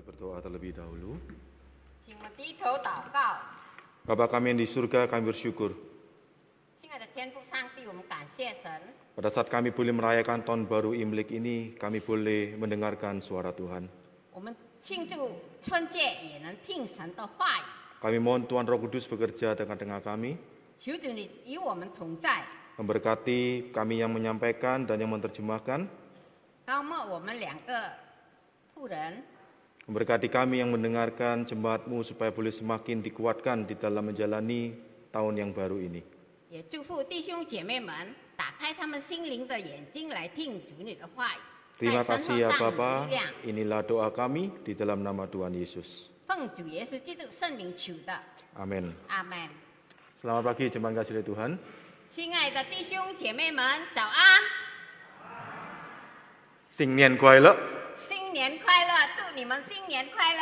bagi berdoa terlebih dahulu. 请我们低头祷告。 Bapa kami yang di surga, kami bersyukur 亲爱的天父上帝，我们感谢神， pada saat kami boleh merayakan tahun baru Imlek ini, kami boleh mendengarkan suara Tuhan. 我们庆祝春节也能听神的话语。 Kami mohon Tuhan Roh Kudus bekerja dengan tengah kami, 求主你与我们同在， memberkati kami yang menyampaikan dan yang menerjemahkan, 高莫我们两个仆人， memberkati kami yang mendengarkan jemaatmu supaya boleh semakin dikuatkan di dalam menjalani tahun yang baru ini. 也祝福弟兄姐妹们打开他们心灵的眼睛来听主你的话语， Terima 在神 kasih 后 ya 上有 Bapa, 力量。 inilah doa kami di dalam nama Tuhan Yesus. 奉主耶稣基督圣名求的， Amin. 阿门。 Selamat pagi jemaat kasih dari Tuhan. 亲爱的弟兄姐妹们，早安， Sing nian kuai le, 新年快乐！祝你们新年快乐，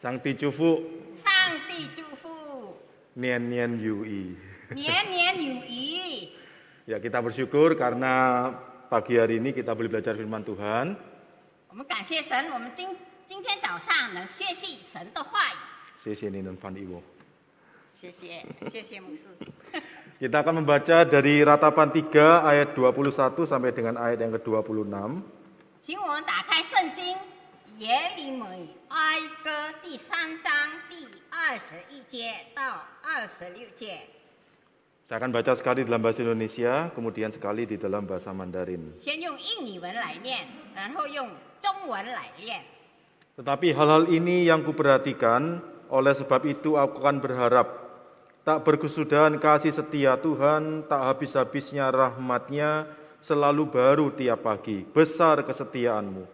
sang ti chu fu, 上帝祝福， nian nian yui. 年年有余。 Ya kita bersyukur karena pagi hari ini kita boleh belajar firman Tuhan. 我们感谢神，我们今今天早上能学习神的话语。 Sesi ini Fan Iwo. 谢谢，谢谢牧师。 Kita akan membaca dari ratapan 3 ayat 21 sampai dengan ayat yang ke-26. 请我们打开圣经《耶利米哀歌》第三章第二十一节到二十六节。 Saya akan baca sekali dalam bahasa Indonesia, kemudian sekali di dalam bahasa Mandarin. 先用印尼文来念，然后用中文来念。 Tetapi hal-hal ini yang kuperhatikan, oleh sebab itu aku akan berharap tak berkesudahan kasih setia Tuhan, tak habis-habisnya rahmatnya, selalu baru tiap pagi, besar kesetiaanmu.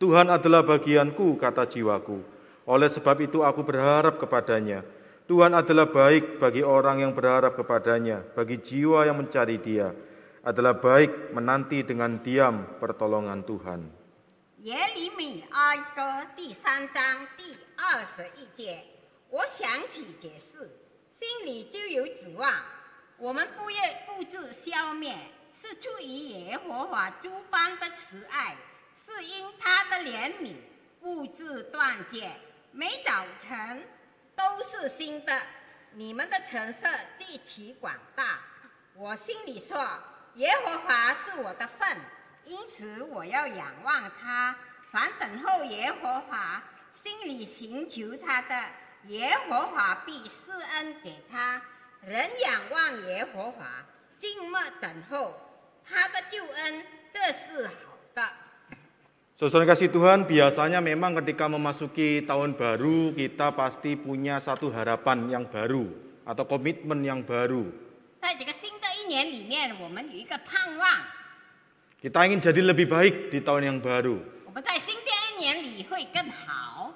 Tuhan adalah bagianku, kata jiwaku. Oleh sebab itu aku berharap kepadanya. Tuhan adalah baik bagi orang yang berharap kepadanya, bagi jiwa yang mencari dia. Adalah baik menanti dengan diam pertolongan Tuhan. 耶利米哀歌第三章第二十一节，我想起这事，心里就有指望。我们不愿不致消灭， 是出于耶和华诸般的慈爱，是因他的怜悯物质断绝。每早晨都是新的，你们的橙色极其广大。我心里说，耶和华是我的份。因此我要仰望他，凡等候耶和华，心里寻求他的，耶和华必施恩给他。人仰望耶和华，静默等候他的救恩，这是好的。 Saudara kasih Tuhan, biasanya memang ketika memasuki tahun baru kita pasti punya satu harapan yang baru atau komitmen yang baru. 在这个新的一年里面，我们有一个盼望， Kita ingin jadi lebih baik di tahun yang baru. 我们在新的一年里会更好。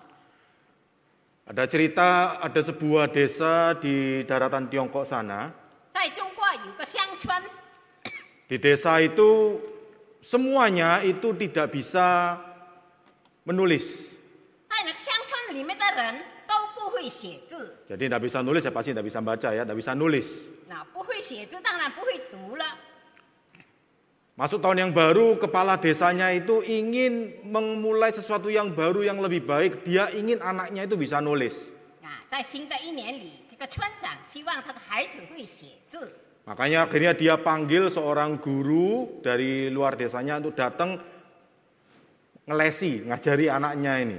Ada cerita ada sebuah desa di daratan Tiongkok sana. 在中国有个乡村， di desa itu semuanya itu tidak bisa menulis. Jadi tidak bisa nulis ya pasti tidak bisa baca ya, tidak bisa nulis. Masuk tahun yang baru, kepala desanya itu ingin memulai sesuatu yang baru yang lebih baik. Dia ingin anaknya itu bisa nulis. Nah, 在新的一年里，这个村长希望他的孩子会写字， Makanya akhirnya dia panggil seorang guru dari luar desanya untuk datang ngelesi, ngajari anaknya ini.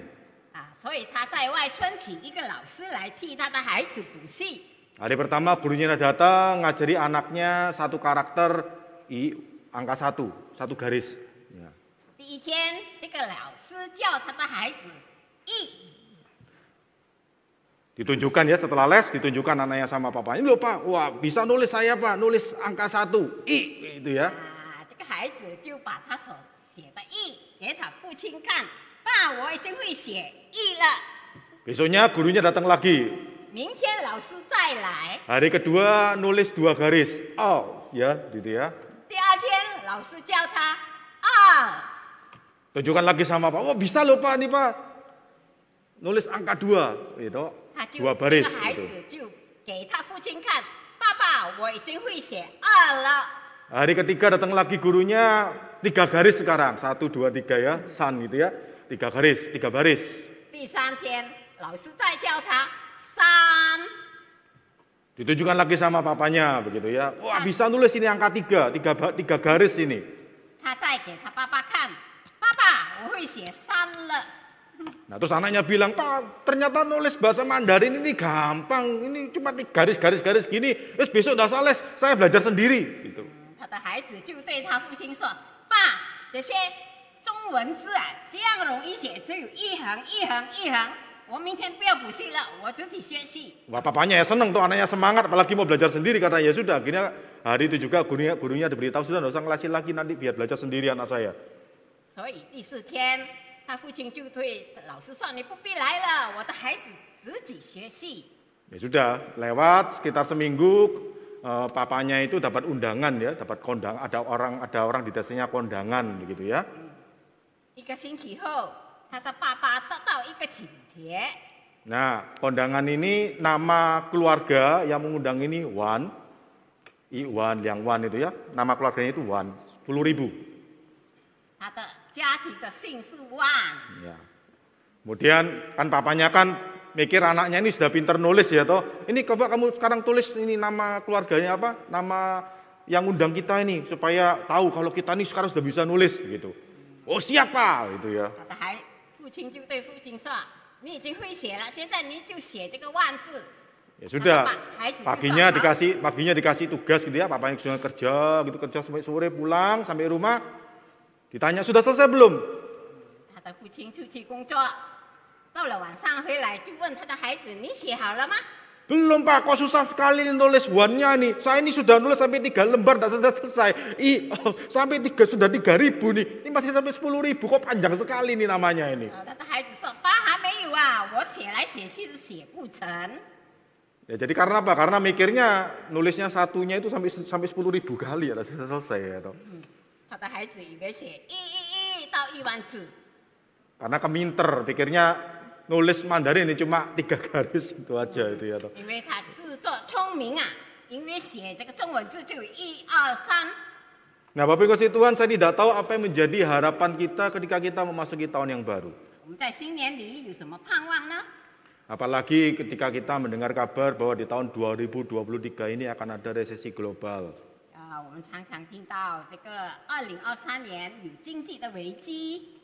啊，所以他在外村请一个老师来替他的孩子补习。 Hari pertama gurunya datang ngajari anaknya satu karakter i angka satu, satu garis. Ya. 第一天，这个老师教他的孩子一 Ditunjukkan ya setelah les, ditunjukkan anaknya sama papanya. ini lupa wah bisa nulis saya pak, nulis angka satu, i itu ya. Besoknya gurunya datang lagi. Hari kedua nulis dua garis. Oh, ya, gitu ya. Tunjukkan lagi sama Pak. wah bisa lupa nih Pak. Nulis angka dua, gitu 他就 dua 这 baris 个孩 gitu. 子就给他父亲看，爸爸，我已经会写二了。 Hari ketiga datang lagi gurunya tiga garis sekarang, satu dua tiga ya, san gitu ya, tiga garis, tiga baris. 第三天，老师再教他三， Ditunjukkan lagi sama papanya begitu ya. Wah bisa nulis ini angka tiga, tiga, ba- tiga garis ini. 他再给他爸爸看，爸爸，我会写三了。 Nah terus anaknya bilang, Pak ternyata nulis bahasa Mandarin ini gampang. Ini cuma tiga garis-garis-garis gini. Terus besok nggak salah les, saya belajar sendiri. Gitu. 他的孩子就对他父亲说：“爸，这些中文字啊，这样容易写，只有一横一横一横。我明天不要补习了，我自己学习。 Wah papanya ya seneng tuh anaknya semangat apalagi mau belajar sendiri kata ya sudah akhirnya hari itu juga gurunya gurunya diberitahu sudah nggak usah ngelasin lagi nanti biar belajar sendiri anak saya. ”所以第四天， 他父亲就对老师说：“你不必来了，我的孩子自己学习。 Ya sudah lewat sekitar seminggu eh, papanya itu dapat undangan ya dapat kondang ada orang ada orang di desanya kondangan begitu ya. ”一个星期后，他的爸爸得到一个请帖， Nah kondangan ini nama keluarga yang mengundang ini Wan, Iwan yang Wan itu ya nama keluarganya itu Wan sepuluh ribu. Ya. Kemudian kan papanya kan mikir anaknya ini sudah pinter nulis ya toh. Ini coba kamu sekarang tulis ini nama keluarganya apa? Nama yang undang kita ini supaya tahu kalau kita ini sekarang sudah bisa nulis gitu. Oh siapa gitu ya. Ya sudah. Paginya dikasih paginya dikasih tugas gitu ya, papanya sudah kerja gitu kerja sampai sore pulang sampai rumah Ditanya sudah selesai belum? Belum pak, kok susah sekali nulis wannya nih. Saya ini sudah nulis sampai tiga lembar, tidak selesai selesai. I, oh, sampai tiga sudah tiga ribu nih. Ini masih sampai sepuluh ribu, kok panjang sekali nih namanya ini. Ya, jadi karena apa? Karena mikirnya nulisnya satunya itu sampai sampai sepuluh ribu kali ya, selesai selesai ya. Toh. 他的孩子以为写一一一到一万次， Karena keminter, pikirnya nulis Mandarin ini cuma tiga garis itu aja itu ya. toh. 因为他自作聪明啊，因为写这个中文字就有一二三。 Nah Bapak Ibu kasih Tuhan, saya tidak tahu apa yang menjadi harapan kita ketika kita memasuki tahun yang baru. 我们在新年里有什么盼望呢？ Apalagi ketika kita mendengar kabar bahwa di tahun 2023 ini akan ada resesi global. 啊，我们常常听到这个二零二三年有经济的危机，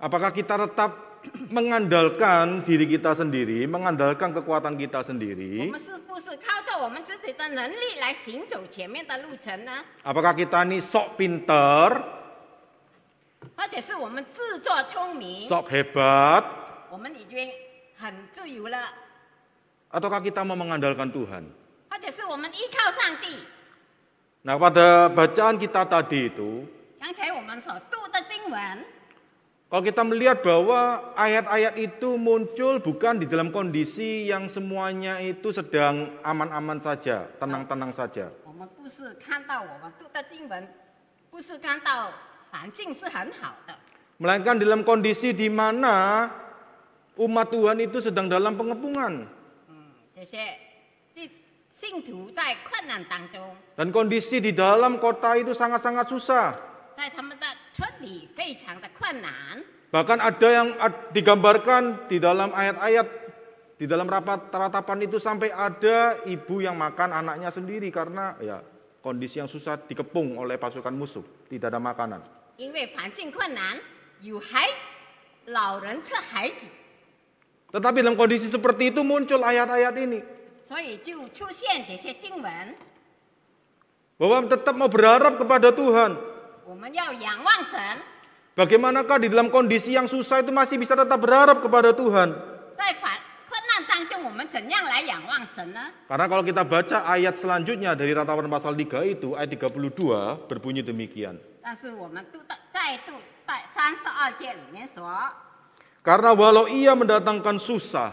Apakah kita tetap mengandalkan diri kita sendiri, mengandalkan kekuatan kita 我 sendiri? 们是不是靠着我们自己的能力来行走前面的路程呢？ Apakah kita ini sok pinter, 或者是我们自作聪明， sok hebat, 我们已经很自由了， ataukah kita mau mengandalkan Tuhan? 或者是我们依靠上帝？ Nah, pada bacaan kita tadi itu, kalau kita melihat bahwa ayat-ayat itu muncul bukan di dalam kondisi yang semuanya itu sedang aman-aman saja, tenang-tenang saja. Melainkan dalam kondisi di mana umat Tuhan itu sedang dalam pengepungan. Dan kondisi di dalam kota itu sangat-sangat susah. Bahkan ada yang digambarkan di dalam ayat-ayat, di dalam rapat teratapan itu sampai ada ibu yang makan anaknya sendiri karena ya kondisi yang susah dikepung oleh pasukan musuh, tidak ada makanan. Tetapi dalam kondisi seperti itu muncul ayat-ayat ini. 所以就出现这些经文。 bahwa tetap mau berharap kepada Tuhan. 我们要仰望神， Bagaimanakah di dalam kondisi yang susah itu masih bisa tetap berharap kepada Tuhan? 在反困难当中，我们怎样来仰望神呢？ Karena kalau kita baca ayat selanjutnya dari ratapan pasal 3 itu, ayat 32 berbunyi demikian. 但是我们读到再读在三十二节里面说， Karena walau ia mendatangkan susah,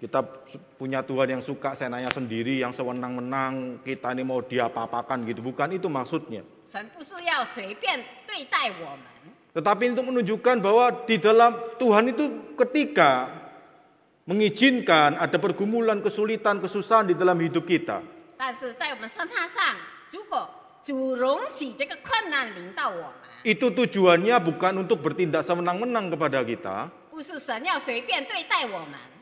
Kita punya Tuhan yang suka senanya sendiri, yang sewenang-wenang, kita ini mau diapa-apakan gitu. Bukan itu maksudnya. Tetapi untuk menunjukkan bahwa di dalam Tuhan itu ketika mengizinkan ada pergumulan, kesulitan, kesusahan di dalam hidup kita. Itu tujuannya bukan untuk bertindak semenang-menang kepada kita.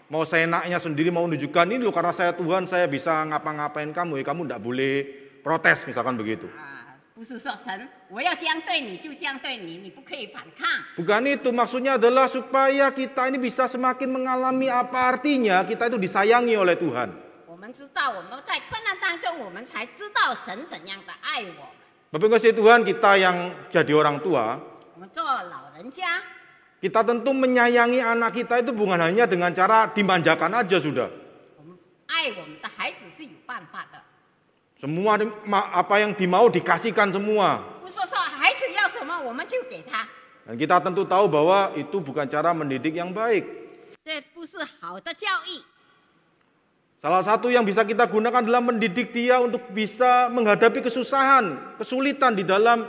Mau saya enaknya sendiri mau nunjukkan ini loh karena saya Tuhan saya bisa ngapa-ngapain kamu ya kamu tidak boleh protes misalkan begitu. Bukan itu maksudnya adalah supaya kita ini bisa semakin mengalami apa artinya kita itu disayangi oleh Tuhan. Bapak kasih Tuhan kita yang jadi orang tua. Kita tentu menyayangi anak kita itu bukan hanya dengan cara dimanjakan aja sudah. Semua apa yang dimau dikasihkan semua. Dan kita tentu tahu bahwa itu bukan cara mendidik yang baik. Salah satu yang bisa kita gunakan dalam mendidik dia untuk bisa menghadapi kesusahan, kesulitan di dalam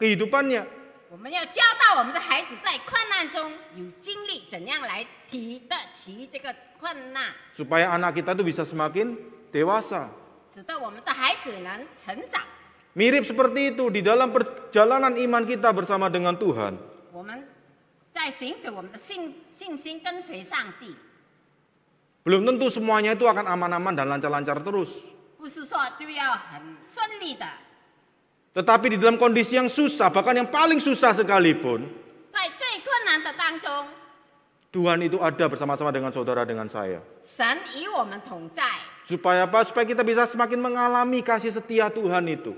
kehidupannya. 我们要教导我们的孩子在困难中有经历怎样来提得起这个困难， Supaya anak kita itu bisa semakin dewasa. 使得我们的孩子能成长。 Mirip seperti itu di dalam perjalanan iman kita bersama dengan Tuhan. 我们在行走我们的信信心跟随上帝， Belum tentu semuanya itu akan aman-aman dan lancar-lancar terus. 不是说就要很顺利的。 Tetapi di dalam kondisi yang susah, bahkan yang paling susah sekalipun, Tuhan itu ada bersama-sama dengan saudara dengan saya. Supaya apa? Supaya kita bisa semakin mengalami kasih setia Tuhan itu.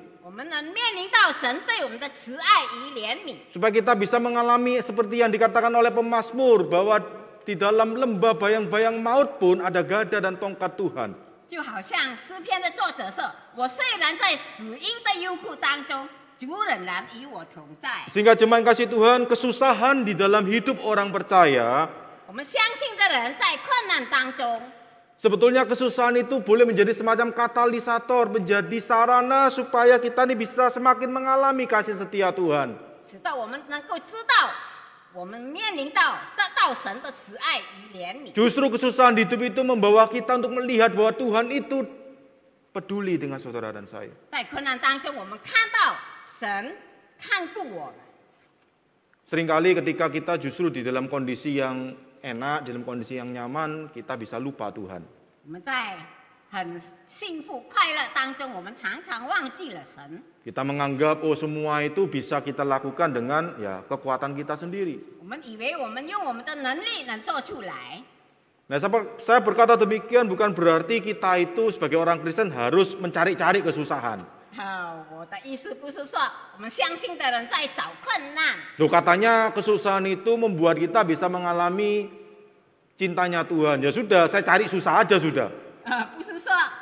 Supaya kita bisa mengalami seperti yang dikatakan oleh pemasmur bahwa di dalam lembah bayang-bayang maut pun ada gada dan tongkat Tuhan. 就好像诗篇的作者说：“我虽然在死荫的幽谷当中，主仍然与我同在。 Sehingga jemaat kasih Tuhan, kesusahan di dalam hidup orang percaya, ”我们相信的人在困难当中， sebetulnya kesusahan itu boleh menjadi semacam katalisator, menjadi sarana supaya kita ini bisa semakin mengalami kasih setia Tuhan. 使得我们能够知道， Justru kesusahan di hidup itu membawa kita untuk melihat bahwa Tuhan itu peduli dengan saudara dan saya. Seringkali ketika kita justru di dalam kondisi yang enak, di dalam kondisi yang nyaman, kita bisa lupa Tuhan. Kita 们在很幸福快乐当中，我们常常忘记了神。 Kita menganggap oh semua itu bisa kita lakukan dengan ya kekuatan kita sendiri. 我们以为我们用我们的能力能做出来， Nah, saya- saya berkata demikian bukan berarti kita itu sebagai orang Kristen harus mencari-cari kesusahan. 啊，我的意思不是说我们相信的人在找困难， Loh katanya kesusahan itu membuat kita bisa mengalami cintanya Tuhan. Ya sudah, saya cari susah aja sudah. 啊，不是说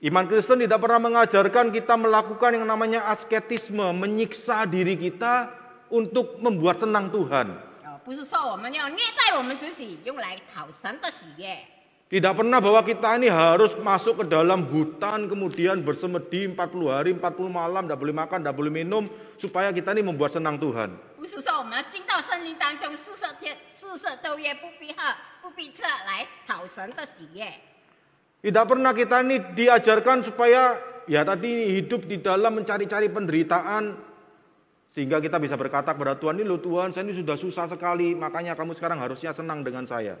Iman Kristen tidak pernah mengajarkan kita melakukan yang namanya asketisme, menyiksa diri kita untuk membuat senang Tuhan. Tidak pernah bahwa kita ini harus masuk ke dalam hutan kemudian bersemedi 40 hari, 40 malam, tidak boleh makan, tidak boleh minum supaya kita ini membuat senang Tuhan. Tidak Tidak pernah kita ini diajarkan supaya ya tadi hidup di dalam mencari-cari penderitaan sehingga kita bisa berkata kepada Tuhan ini loh Tuhan saya ini sudah susah sekali makanya kamu sekarang harusnya senang dengan saya.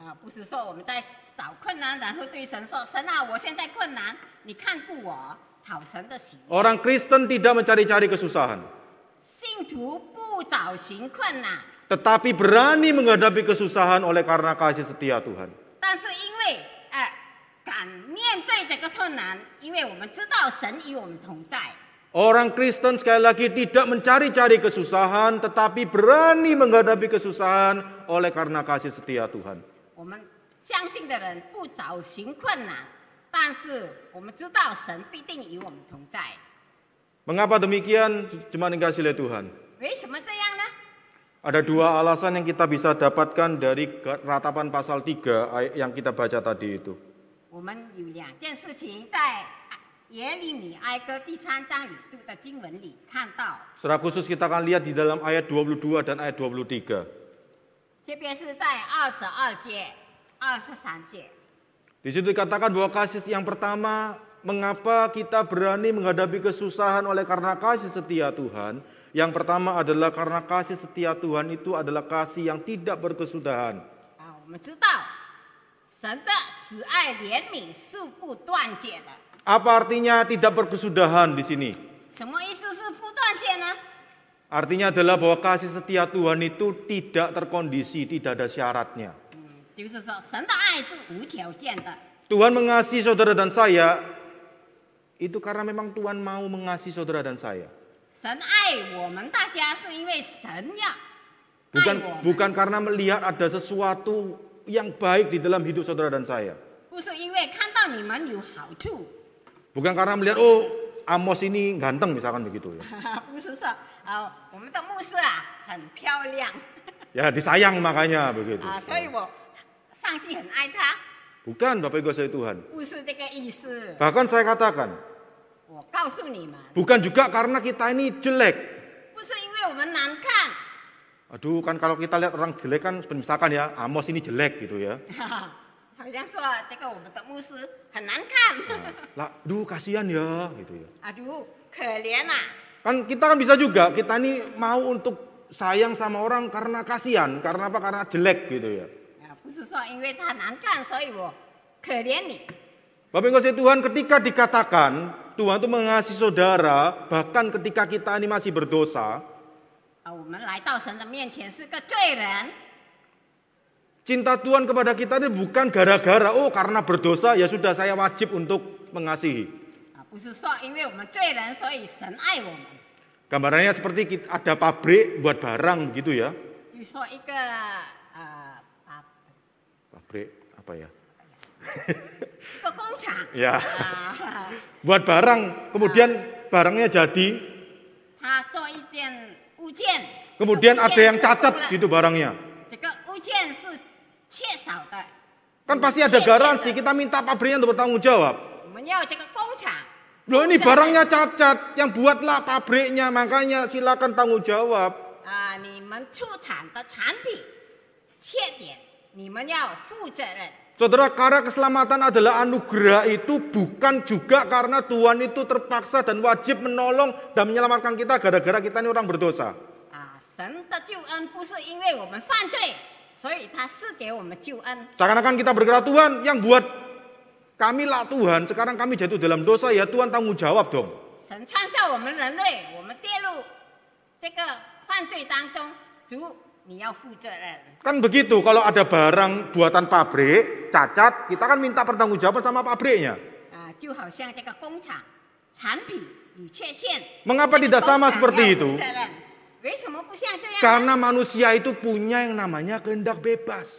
啊，不是说我们在找困难，然后对神说：“神啊，我现在困难，你看顾我，讨神的喜悦。 Orang Kristen tidak mencari-cari kesusahan, ”信徒不找寻困难， tetapi berani menghadapi kesusahan oleh karena kasih setia Tuhan. 但是因 为哎、敢面对这个困难，因为我们知道神与我们同在。 Orang Kristen sekali lagi tidak mencari-cari kesusahan, tetapi berani menghadapi kesusahan oleh karena kasih setia Tuhan. 我们相信的人不找寻困难，但是我们知道神必定与我们同在。 Mengapa demikian? Cuma dikasih oleh Tuhan. 为什么这样呢？ Ada dua alasan yang kita bisa dapatkan dari ratapan pasal 3 ayat yang kita baca tadi itu. 我们有两件事情在耶利米哀歌第三章里读的经文里看到， Secara khusus kita akan lihat di dalam ayat 22 dan ayat 23. 特别是在二十二节、二十三节。 Di situ dikatakan bahwa kasih yang pertama, mengapa kita berani menghadapi kesusahan oleh karena kasih setia Tuhan. Yang pertama adalah karena kasih setia Tuhan itu adalah kasih yang tidak berkesudahan. 啊，我们知道 神的慈爱怜悯是不断绝的。 Apa artinya tidak berkesudahan di sini? 什么意思是不断绝呢？ Artinya adalah bahwa kasih setia Tuhan itu tidak terkondisi, tidak ada syaratnya. 嗯，就是说神的爱是无条件的。 Tuhan mengasihi saudara dan saya itu karena memang Tuhan mau mengasihi saudara dan saya. 神爱我们大家是因为神要爱 Bukan 我们， bukan karena melihat ada sesuatu yang baik di dalam hidup saudara dan saya. Bukan karena melihat oh Amos ini ganteng misalkan begitu ya. ya disayang makanya begitu. Bukan Bapak Ibu saya Tuhan. Bahkan saya katakan. Bukan juga karena kita ini jelek. Aduh, kan kalau kita lihat orang jelek kan, misalkan ya, Amos ini jelek gitu ya. Nah, lah, duh kasihan ya gitu ya. Aduh, Kan kita kan bisa juga, kita ini mau untuk sayang sama orang karena kasihan, karena apa? Karena jelek gitu ya. Bapak Ibu Tuhan ketika dikatakan Tuhan itu mengasihi saudara bahkan ketika kita ini masih berdosa 啊，我们来到神的面前是个罪人， cinta Tuhan kepada kita ini bukan gara-gara oh karena berdosa ya sudah saya wajib untuk mengasihi. 啊，不是说因为我们罪人，所以神爱我们。 Gambarannya seperti kita- ada pabrik buat barang gitu ya. 比如说一个呃啊， Pabrik apa ya? 一个工厂 Ya, 啊， buat barang, kemudian barangnya jadi, 他做一件物件， kemudian 这个物 ada 件 yang 成 cacat 功了 gitu barangnya. 这个物件是缺少的， Kan pasti ada garansi, kita minta pabriknya untuk bertanggung jawab. 我们要这个工厂。 Loh ini 负责任 barangnya cacat, yang buatlah pabriknya, makanya silakan tanggung jawab. 啊，你们出产的产品缺点，你们要负责任。 Saudara, karena keselamatan adalah anugerah itu bukan juga karena Tuhan itu terpaksa dan wajib menolong dan menyelamatkan kita gara-gara kita ini orang berdosa. Seakan-akan kita berkata Tuhan yang buat kami lah Tuhan, sekarang kami jatuh dalam dosa ya Tuhan tanggung jawab dong. Kan begitu kalau ada barang buatan pabrik cacat, kita kan minta pertanggungjawaban sama pabriknya. Ah, Mengapa tidak sama seperti itu? Karena manusia itu punya yang namanya kehendak bebas.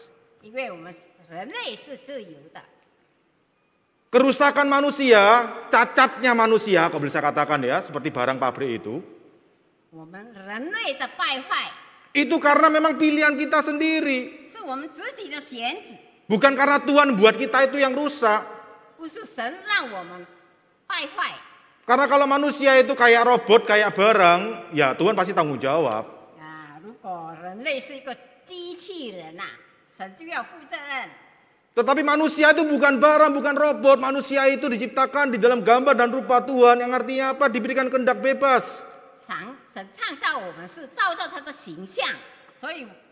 Kerusakan manusia, cacatnya manusia, kalau bisa katakan ya, seperti barang pabrik itu. Itu karena memang pilihan kita sendiri. 是我们自己的选址， Bukan karena Tuhan buat kita itu yang rusak. 不是神让我们败坏 Karena kalau manusia itu kayak robot, kayak barang, ya Tuhan pasti tanggung jawab. 啊。如果人类是一个机器人呐、神就要负责任。 Tetapi manusia itu bukan barang, bukan robot. Manusia itu diciptakan di dalam gambar dan rupa Tuhan. Yang artinya apa? Diberikan kehendak bebas. 神神创造我们是照照他的形象，所以他给我们自由。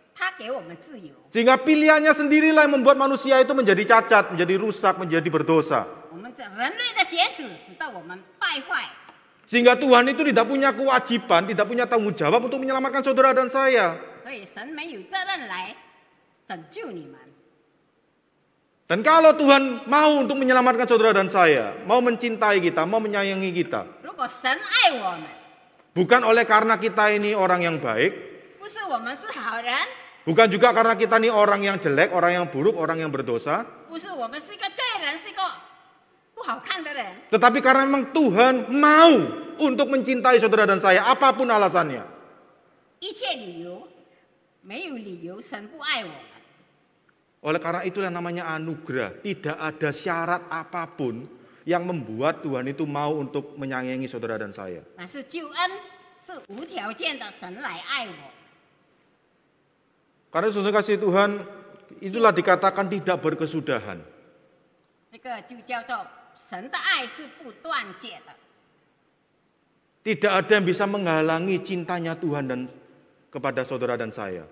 Sehingga pilihannya sendirilah yang membuat manusia itu menjadi cacat, menjadi rusak, menjadi berdosa. Sehingga Tuhan itu tidak punya kewajiban, tidak punya tanggung jawab untuk menyelamatkan saudara dan saya. Dan kalau Tuhan mau untuk menyelamatkan saudara dan saya, mau mencintai kita, mau menyayangi kita. Bukan oleh karena kita ini orang yang baik. Bukan juga karena kita nih orang yang jelek, orang yang buruk, orang yang berdosa. Tetapi karena memang Tuhan mau untuk mencintai saudara dan saya apa pun alasannya. Oleh karena itulah namanya anugerah. Tidak ada syarat apa pun yang membuat Tuhan itu mau untuk menyayangi saudara dan saya. Karena saudara kasih Tuhan, itulah dikatakan tidak berkesudahan. 这个就叫做神的爱是不断绝的， Tidak ada yang bisa menghalangi cintanya Tuhan dan kepada saudara dan saya.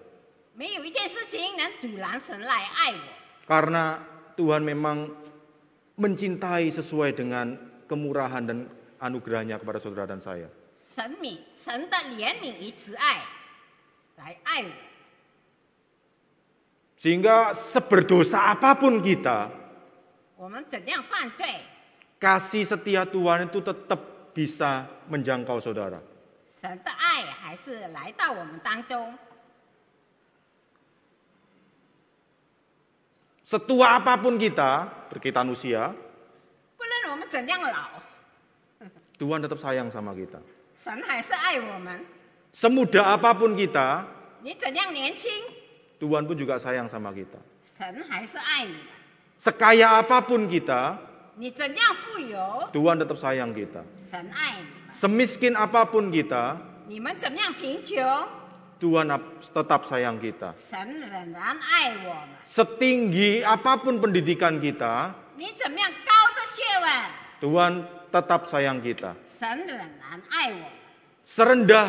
没有一件事情能阻拦神来爱我。 Karena Tuhan memang mencintai sesuai dengan kemurahan dan anugerahnya kepada saudara dan saya. 神悯神的怜悯与慈爱来爱我， sehingga seberdosa apa pun kita, kasih setia Tuhan itu tetap bisa menjangkau saudara. Setua apa pun kita, berkaitan usia, Tuhan tetap sayang sama kita. Semudah apa pun kita, Tuhan pun juga sayang sama kita. Sekaya apa pun kita, Tuhan tetap sayang kita. Semiskin apa pun kita, Tuhan tetap sayang kita. Setinggi apa pun pendidikan kita, Tuhan tetap sayang kita. Serendah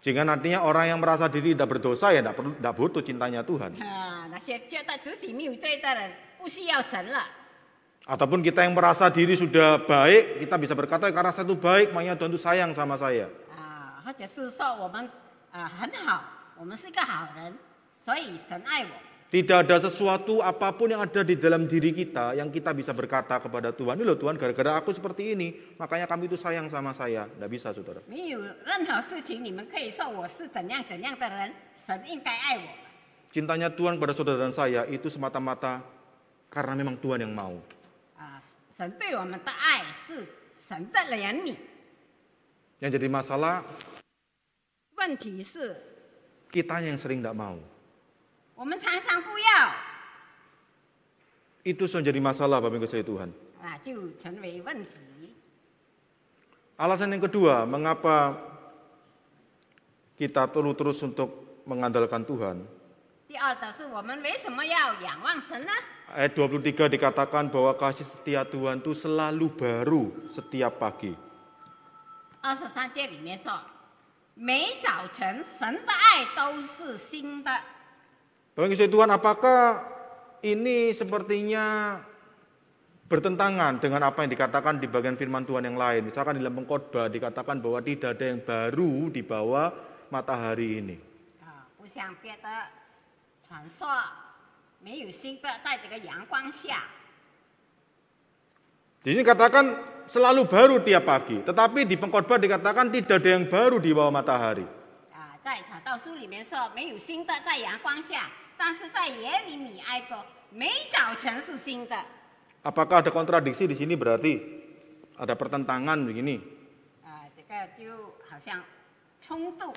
Sehingga nantinya orang yang merasa diri tidak berdosa ya tidak perlu tidak butuh cintanya Tuhan. 啊，那些觉得自己没有罪的人，不需要神了。 Ataupun kita yang merasa diri sudah baik, kita bisa berkata karena saya itu baik, makanya Tuhan itu sayang sama saya. 啊，或者是说我们啊很好，我们是一个好人，所以神爱我。 tidak ada sesuatu apa pun yang ada di dalam diri kita yang kita bisa berkata kepada Tuhan, ini loh Tuhan gara-gara aku seperti ini, makanya kamu itu sayang sama saya. Tidak bisa saudara. Cintanya Tuhan pada saudara dan saya itu semata-mata karena memang Tuhan yang mau. Yang jadi masalah, kita yang sering tidak mau. Itu menjadi masalah Bapak Ibu saya Tuhan. Alasan yang kedua, mengapa kita perlu terus untuk mengandalkan Tuhan. Ayat 23 dikatakan bahwa kasih setia Tuhan itu selalu baru setiap pagi. Bapak Ibu saya Tuhan, apakah ini sepertinya bertentangan dengan apa yang dikatakan di bagian firman Tuhan yang lain? Misalkan di dalam pengkhotbah dikatakan bahwa tidak ada yang baru di bawah matahari ini. 啊，不像别的传说，没有新的在这个阳光下。 Di sini katakan selalu baru tiap pagi, tetapi di pengkhotbah dikatakan tidak ada yang baru di bawah matahari. 啊，在传道书里面说没有新的在阳光下， 但是在耶利米哀歌，每早晨是新的。 Apakah ada kontradiksi di sini berarti ada pertentangan begini? 啊，这个就好像冲突，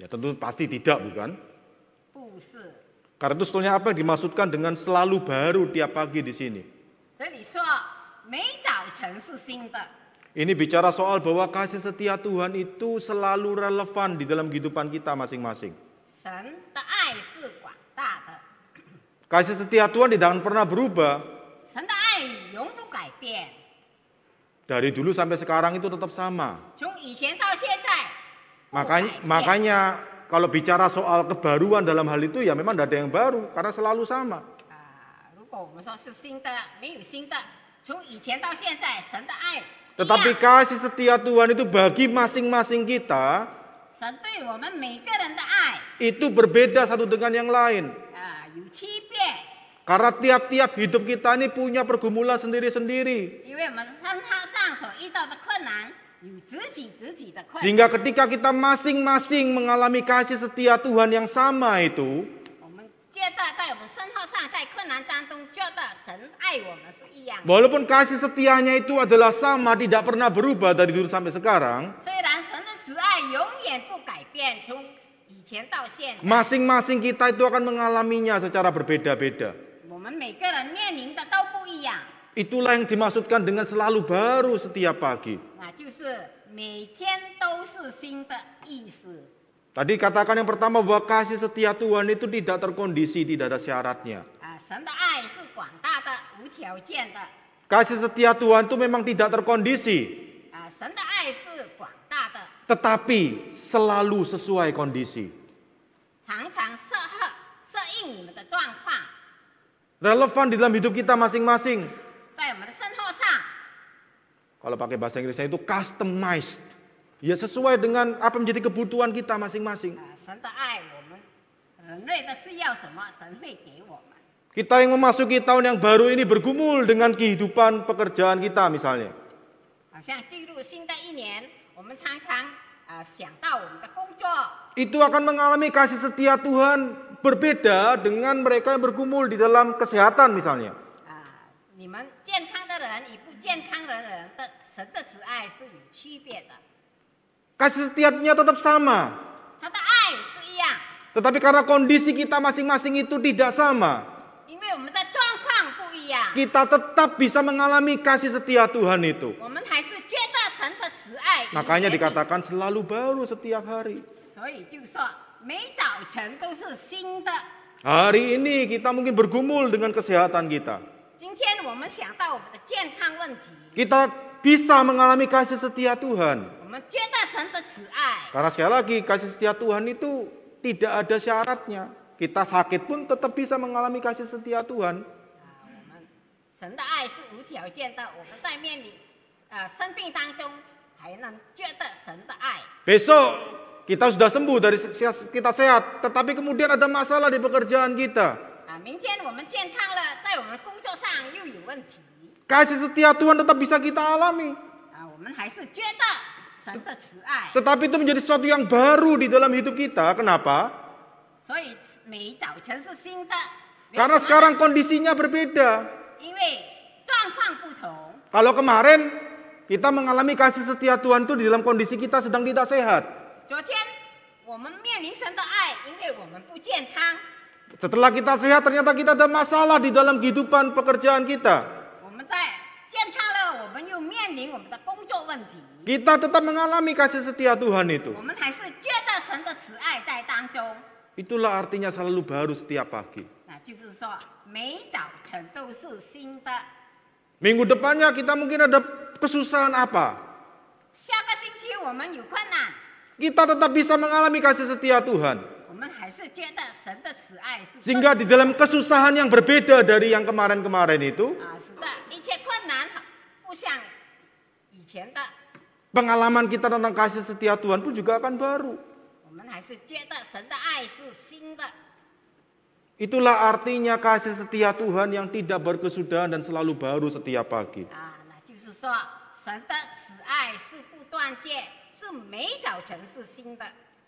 Ya tentu pasti tidak bukan? 不是。 Karena itu sebetulnya apa yang dimaksudkan dengan selalu baru tiap pagi di sini? 这里说每早晨是新的， Ini bicara soal bahwa kasih setia Tuhan itu selalu relevan di dalam kehidupan kita masing-masing. 神的 感谢 setia Tuhan tidak akan pernah berubah. Dari dulu sampai sekarang itu tetap sama. Makanya, makanya kalau bicara soal kebaruan dalam hal itu ya memang tidak ada yang baru karena selalu sama. Tetapi kasih setia Tuhan itu bagi masing-masing kita itu berbeda satu dengan yang lain. Karena tiap-tiap hidup kita ini punya pergumulan sendiri-sendiri. Sehingga ketika kita masing-masing mengalami kasih setia Tuhan yang sama itu, 觉得在我们身后上，在困难当中，觉得神爱我们是一样的。 walaupun kasih setianya itu adalah sama, tidak pernah berubah dari dulu sampai sekarang, 虽然神的慈爱永远不改变，从以前到现在， masing-masing kita itu akan mengalaminya secara berbeda-beda. 我们每个人面临的都不一样。 Itulah yang dimaksudkan dengan selalu baru setiap pagi. 那就是每天都是新的意思。 Tadi katakan yang pertama bahwa kasih setia Tuhan itu tidak terkondisi, tidak ada syaratnya. Kasih setia Tuhan itu memang tidak terkondisi. Tetapi selalu sesuai kondisi. Relevan di dalam hidup kita masing-masing. Kalau pakai bahasa Inggrisnya itu customized. Ya sesuai dengan apa menjadi kebutuhan kita masing-masing. Kita yang memasuki tahun yang baru ini bergumul dengan kehidupan pekerjaan kita misalnya. Itu akan mengalami kasih setia Tuhan berbeda dengan mereka yang bergumul di dalam kesehatan misalnya. Uh, Kasih setiapnya tetap sama. Tetapi karena kondisi kita masing-masing itu tidak sama. Kita tetap bisa mengalami kasih setia Tuhan itu. Makanya dikatakan selalu baru setiap hari. Hari ini kita mungkin bergumul dengan kesehatan kita. Kita bisa mengalami kasih setia Tuhan. Karena sekali lagi kasih setia Tuhan itu tidak ada syaratnya. Kita sakit pun tetap bisa mengalami kasih setia Tuhan. Besok kita sudah sembuh dari kita sehat, tetapi kemudian ada masalah di pekerjaan kita. Kasih setia Tuhan tetap bisa kita alami. Tetapi itu menjadi sesuatu yang baru di dalam hidup kita. Kenapa? Karena sekarang kondisinya berbeda. Kalau kemarin kita mengalami kasih setia Tuhan itu di dalam kondisi kita sedang tidak sehat. Setelah kita sehat ternyata kita ada masalah di dalam kehidupan pekerjaan kita. Kita tetap mengalami kasih setia Tuhan itu. Itulah artinya selalu baru setiap pagi. Minggu depannya kita mungkin ada kesusahan apa? Kita tetap bisa mengalami kasih setia Tuhan. Sehingga di dalam kesusahan yang berbeda dari yang kemarin-kemarin itu, Pengalaman kita tentang kasih setia Tuhan pun juga akan baru. Itulah artinya kasih setia Tuhan yang tidak berkesudahan dan selalu baru setiap pagi.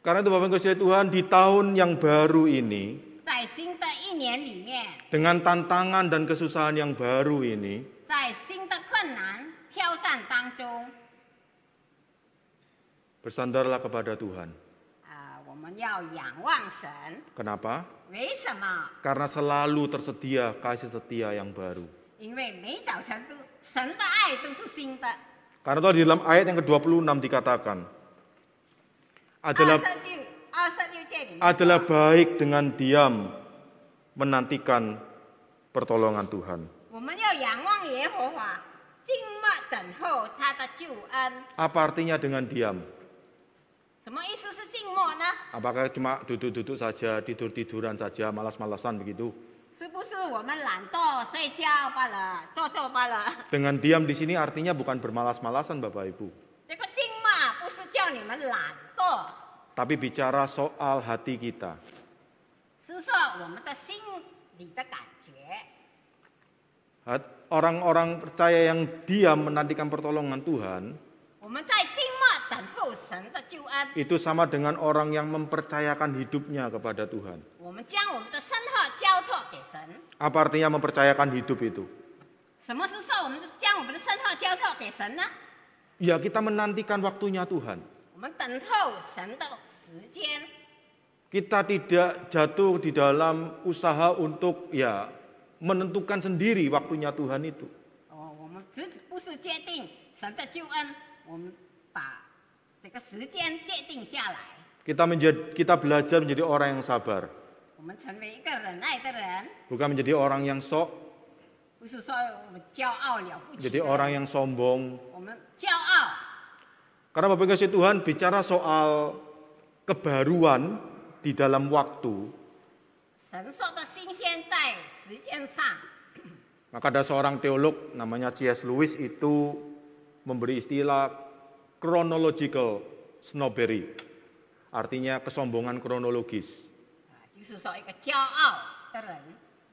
Karena itu Bapak Ibu Tuhan di tahun yang baru ini dengan tantangan dan kesusahan yang baru ini Bersandarlah kepada Tuhan. Kenapa? Karena selalu tersedia kasih setia yang baru. Karena itu di dalam ayat yang ke-26 dikatakan adalah adalah baik dengan diam menantikan pertolongan Tuhan. Apa artinya dengan diam? Apakah cuma duduk-duduk saja, tidur-tiduran saja, malas-malasan begitu? Dengan diam di sini artinya bukan bermalas-malasan Bapak Ibu. Tapi bicara soal hati kita. Orang-orang percaya yang diam menantikan pertolongan Tuhan, itu sama dengan orang yang mempercayakan hidupnya kepada Tuhan. Apa artinya mempercayakan hidup itu? Ya kita menantikan waktunya Tuhan. Kita tidak jatuh di dalam usaha untuk ya menentukan sendiri waktunya Tuhan itu. Kita menjadi kita belajar menjadi orang yang sabar. Bukan menjadi orang yang sok. Jadi orang yang sombong. Karena Bapak kasih Tuhan bicara soal kebaruan di dalam waktu. Maka ada seorang teolog namanya C.S. Lewis itu memberi istilah chronological snobbery. Artinya kesombongan kronologis.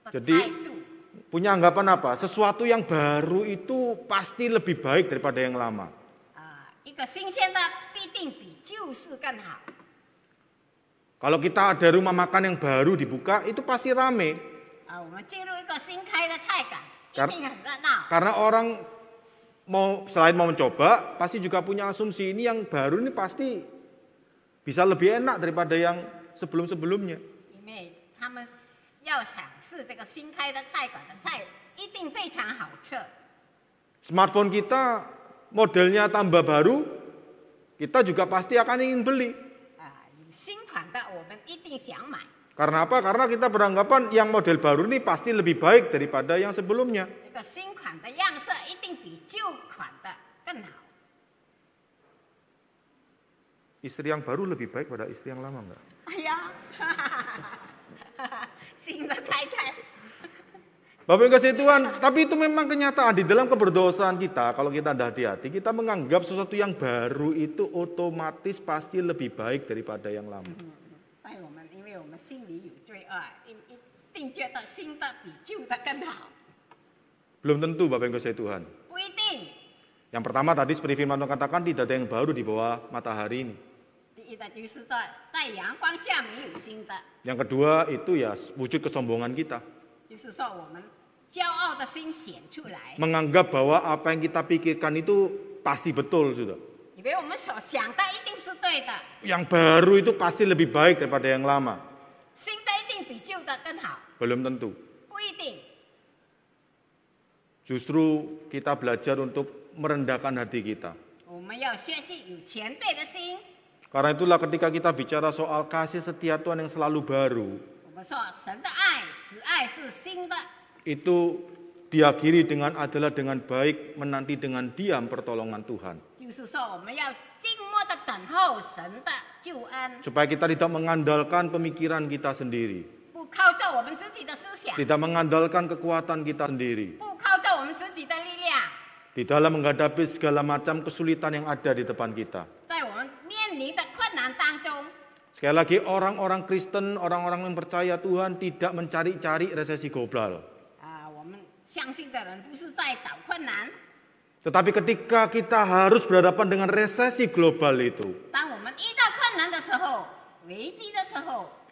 Jadi punya anggapan apa? Sesuatu yang baru itu pasti lebih baik daripada yang lama. Kalau kita ada rumah makan yang baru dibuka, itu pasti rame. Karena, karena orang mau selain mau mencoba, pasti juga punya asumsi ini yang baru ini pasti bisa lebih enak daripada yang sebelum-sebelumnya. Smartphone kita modelnya tambah baru, kita juga pasti akan ingin beli. Uh, karena apa? Karena kita beranggapan yang model baru ini pasti lebih baik daripada yang sebelumnya. Istri yang baru lebih baik pada istri yang lama enggak? Bapak yang kasih Tuhan, tapi itu memang kenyataan di dalam keberdosaan kita. Kalau kita tidak hati-hati, kita menganggap sesuatu yang baru itu otomatis pasti lebih baik daripada yang lama. 在我们，因为我们心里有罪恶，一一定觉得新的比旧的更好， Belum tentu Bapak Ibu kasih Tuhan. 不一定。 Yang pertama tadi seperti firman Tuhan katakan tidak ada yang baru di bawah matahari ini. 第一的就是在在阳光下没有新的， Yang kedua itu ya wujud kesombongan kita. 就是说我们骄傲的心显出来， Menganggap bahwa apa yang kita pikirkan itu pasti betul sudah. 以为我们所想的一定是对的， Yang baru itu pasti lebih baik daripada yang lama. 新的一定比旧的更好， Belum tentu. 不一定。 Justru kita belajar untuk merendahkan hati kita. 我们要学习有前辈的心。 Karena itulah ketika kita bicara soal kasih setia Tuhan yang selalu baru, 我们说神的爱，此爱是新的， itu diakhiri dengan adalah dengan baik menanti dengan diam pertolongan Tuhan. 就是说我们要静默的等候神的救恩， Supaya kita tidak mengandalkan pemikiran kita sendiri, 不靠着我们自己的思想， tidak mengandalkan kekuatan kita sendiri 不靠着我们自己的力量， di dalam menghadapi segala macam kesulitan yang ada di depan kita. 在我们面临的困难当中， Sekali lagi orang-orang Kristen, orang-orang yang percaya Tuhan tidak mencari-cari resesi global. 啊， tetapi ketika kita harus berhadapan dengan resesi global itu,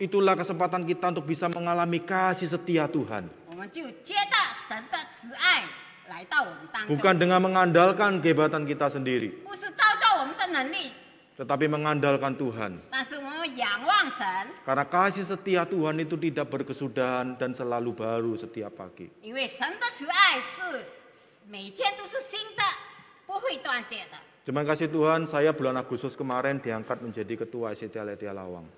itulah kesempatan kita untuk bisa mengalami kasih setia Tuhan. Bukan dengan mengandalkan kehebatan kita sendiri. Tetapi mengandalkan Tuhan. Karena kasih setia Tuhan itu tidak berkesudahan dan selalu baru setiap pagi. Terima kasih Tuhan, saya bulan Agustus kemarin diangkat menjadi ketua ICT Letia Lawang.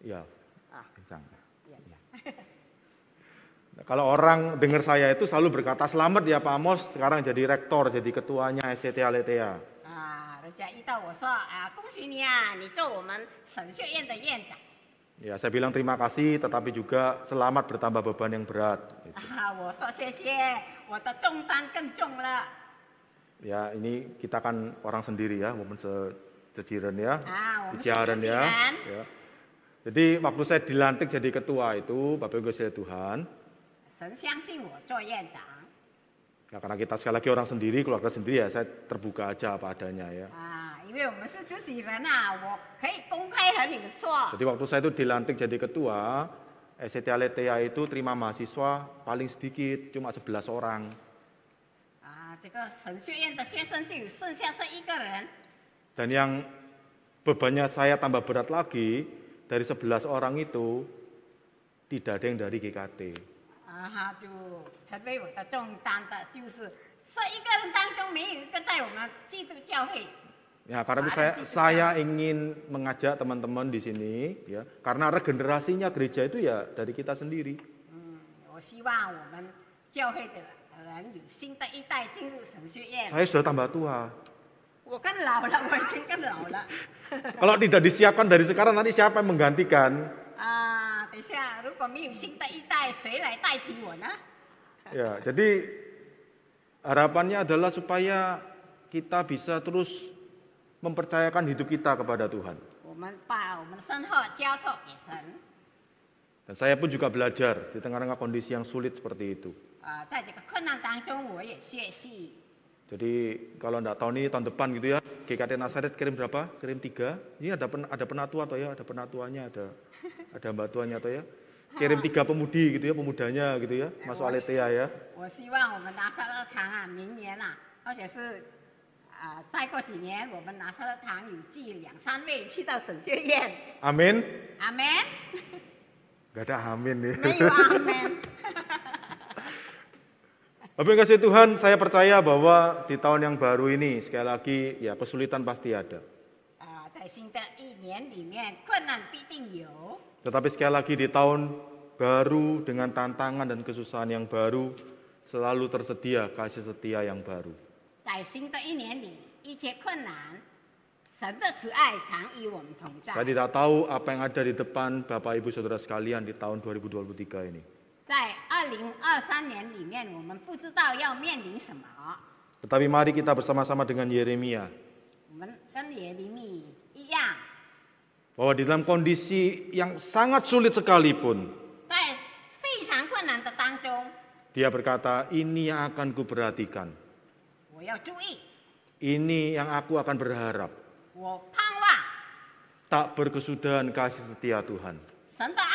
Ya, Ya, Nah, kalau orang dengar saya itu selalu berkata selamat ya Pak Amos. Sekarang jadi rektor, jadi ketuanya SCT Aletea. 啊，人家一到我说啊，恭喜你啊，你做我们神学院的院长 Ya, saya bilang terima kasih tetapi juga selamat bertambah beban yang berat. gitu. 啊，我说谢谢，我的重担更重了 Ya, ini kita kan orang sendiri ya, momen sejeciran ya. 啊，我们是 Bijaran 自己 ya. 人 ya. Jadi waktu saya dilantik jadi ketua itu, Bapak Ibu saya Tuhan, 神相信我做院长 Ya karena kita sekali lagi orang sendiri, keluarga sendiri ya saya terbuka aja apa adanya ya. Jadi waktu saya itu dilantik jadi ketua, eh, SCT Aletea itu terima mahasiswa paling sedikit, cuma 11 orang. Dan yang bebannya saya tambah berat lagi, dari 11 orang itu tidak ada yang dari GKT. 啊哈，就成为我的重担的，就是这一个人当中没有一个在我们基督教会 Ya, karena itu Ada saya, di saya ingin mengajak teman-teman di sini, ya, karena regenerasinya gereja itu ya dari kita sendiri. 嗯，我希望我们教会的人有新的一代进入神学院。 Saya sudah tambah tua. 我更老了，我已经更老了。 Kalau tidak disiapkan dari sekarang, nanti siapa yang menggantikan? 啊， 等一下，如果没有新的一代，谁来代替我呢？ Ya, jadi harapannya adalah supaya kita bisa terus mempercayakan hidup kita kepada Tuhan. 我们把我们的身后交托给神。 Dan saya pun juga belajar di tengah-tengah kondisi yang sulit seperti itu. 啊，在这个困难当中，我也学习。 Jadi kalau enggak tahu nih tahun depan gitu ya, GKT Nasaret kirim berapa? Kirim tiga. Ini ada pen, ada penatua atau ya? Ada penatuannya, ada ada mbak tuanya atau ya? Kirim tiga pemudi gitu ya, pemudanya gitu ya, masuk Aletea ya. 我希望我们拿撒勒堂啊，明年啊，而且是啊、再过几年，我们拿撒勒堂有寄两三位去到神学院。 Amin. 阿门。 Gak ada amin nih. 没有阿门。 Bapak yang kasih Tuhan, saya percaya bahwa di tahun yang baru ini, sekali lagi, ya kesulitan pasti ada. Tetapi sekali lagi di tahun baru dengan tantangan dan kesusahan yang baru, selalu tersedia kasih setia yang baru. Saya tidak tahu apa yang ada di depan Bapak Ibu Saudara sekalian di tahun 2023 ini. 在二零二三年里面，我们不知道要面临什么。 Tetapi mari kita bersama-sama dengan Yeremia 我们跟耶利米一样， bahwa di dalam kondisi yang sangat sulit sekalipun 在非常困难的当中， dia berkata, "Ini yang akan kuperhatikan. 我要注意， Ini yang aku akan berharap." 我盼望 Tak berkesudahan kasih setia Tuhan. 神的爱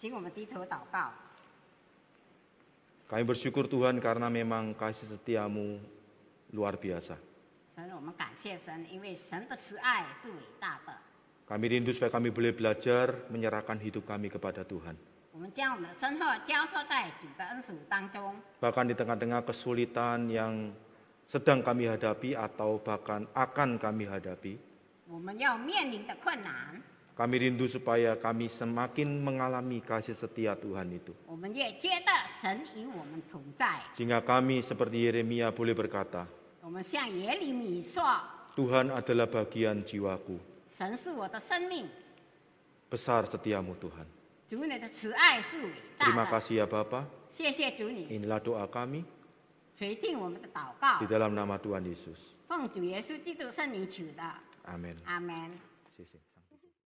请我们低头祷告。 Kami bersyukur Tuhan karena memang kasih setiamu luar biasa. 神，我们感谢神，因为神的慈爱是伟大的。 Kami rindu supaya kami boleh belajar menyerahkan hidup kami kepada Tuhan. 我们将我们的身后交托在主的恩属当中， Bahkan di tengah-tengah kesulitan yang sedang kami hadapi atau bahkan akan kami hadapi, 我们要面临的困难， Kami rindu supaya kami semakin mengalami kasih setia Tuhan itu. Sehingga kami seperti Yeremia boleh berkata, Tuhan adalah bagian jiwaku. Besar setiamu Tuhan. Terima kasih ya Bapak. Inilah doa kami. Di dalam nama Tuhan Yesus. Amin. Amin.